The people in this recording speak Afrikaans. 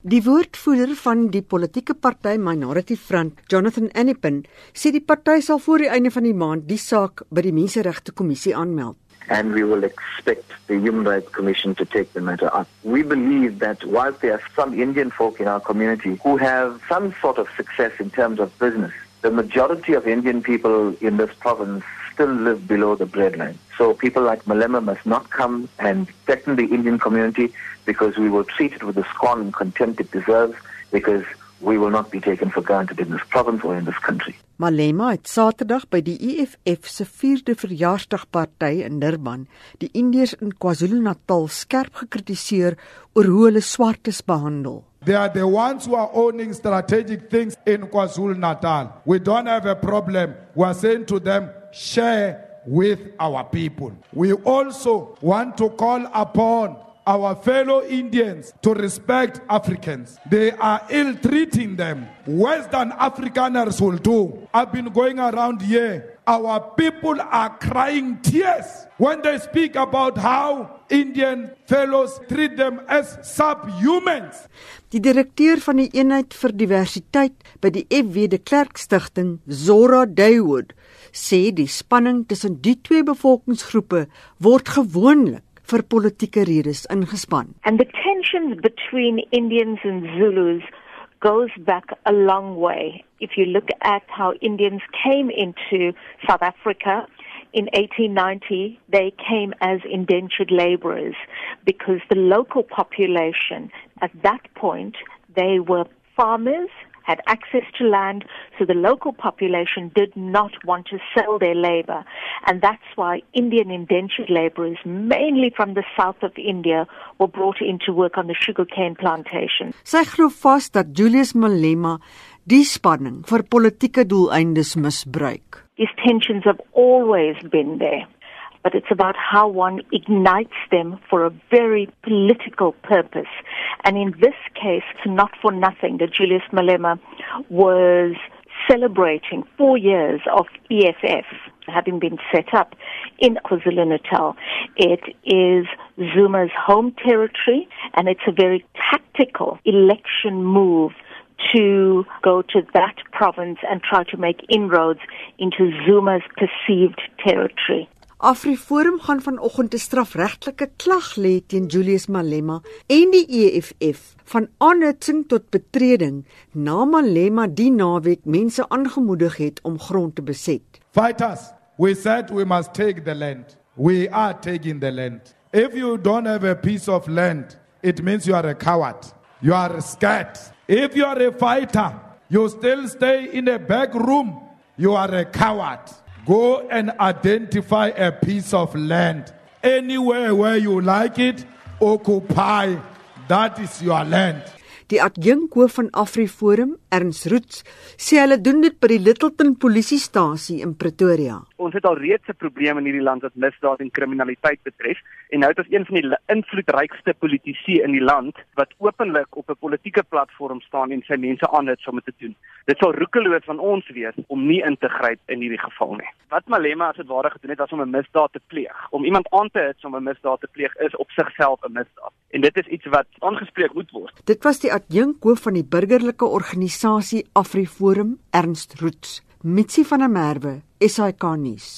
Die woordvoerder van die politieke party Minority Front, Jonathan Anipin, sê die party sal voor die einde van die maand die saak by die Menseregte Kommissie aanmeld. and we will expect the Human Rights Commission to take the matter up. We believe that whilst there are some Indian folk in our community who have some sort of success in terms of business, the majority of Indian people in this province still live below the breadline. So people like Malema must not come and threaten the Indian community because we will treat it with the scorn and contempt it deserves because we will not be taken for granted in this province or in this country. Malema het Saterdag by die EFF se 4de verjaarsdagparty in Durban die Indiërs in KwaZulu-Natal skerp gekritiseer oor hoe hulle swartes behandel. They are the ones who are owning strategic things in KwaZulu Natal. We don't have a problem. We are saying to them, share with our people. We also want to call upon our fellow Indians to respect Africans. They are ill treating them. Western Afrikaners will do. I've been going around here. Our people are crying tears when they speak about how Indian fellows treat them as subhumans. Die direkteur van die eenheid vir diversiteit by die FW de Klerk Stichting, Zora Daywood, sê die spanning tussen die twee bevolkingsgroepe word gewoonlik vir politieke redes ingespan. And the tensions between Indians and Zulus goes back a long way. If you look at how Indians came into South Africa in 1890, they came as indentured laborers because the local population at that point, they were farmers had access to land, so the local population did not want to sell their labor. And that's why Indian indentured laborers, mainly from the south of India, were brought in to work on the sugarcane plantation. Sy glo vas dat Julius Malema die spanning vir politieke doeleindes misbruik. These tensions have always been there. But it's about how one ignites them for a very political purpose. And in this case, it's not for nothing that Julius Malema was celebrating four years of EFF having been set up in KwaZulu-Natal. It is Zuma's home territory and it's a very tactical election move to go to that province and try to make inroads into Zuma's perceived territory. AfriForum gaan vanoggend 'n strafregtelike klag lê teen Julius Malema en die EFF van aanhitsing tot betreding na Malema die naweek mense aangemoedig het om grond te beset. Fighters, we said we must take the land. We are taking the land. If you don't have a piece of land, it means you are a coward. You are scared. If you are a fighter, you still stay in a back room. You are a coward. Go and identify a piece of land. Anywhere where you like it, occupy. That is your land. Die adjunkhoof van AfriForum, Ernst Roots, sê hulle doen dit by die Littleton polisiestasie in Pretoria. Ons het al reeds 'n probleem in hierdie land wat misdaad en kriminaliteit betref en nou het ons een van die invloedrykste politici in die land wat openlik op 'n politieke platform staan en sy mense aanhit om dit te doen. Dit sal roekeloos van ons wees om nie in te gryp in hierdie geval nie. Wat Malema as dit ware gedoen het was om 'n misdaad te pleeg. Om iemand aan te hit om 'n misdaad te pleeg is op sigself 'n misdaad. En dit is iets wat aangespreek moet word. Dit was die adjunkhoof van die burgerlike organisasie AfriForum, Ernst Roots. Mitsi van der Merwe, SAK nuus.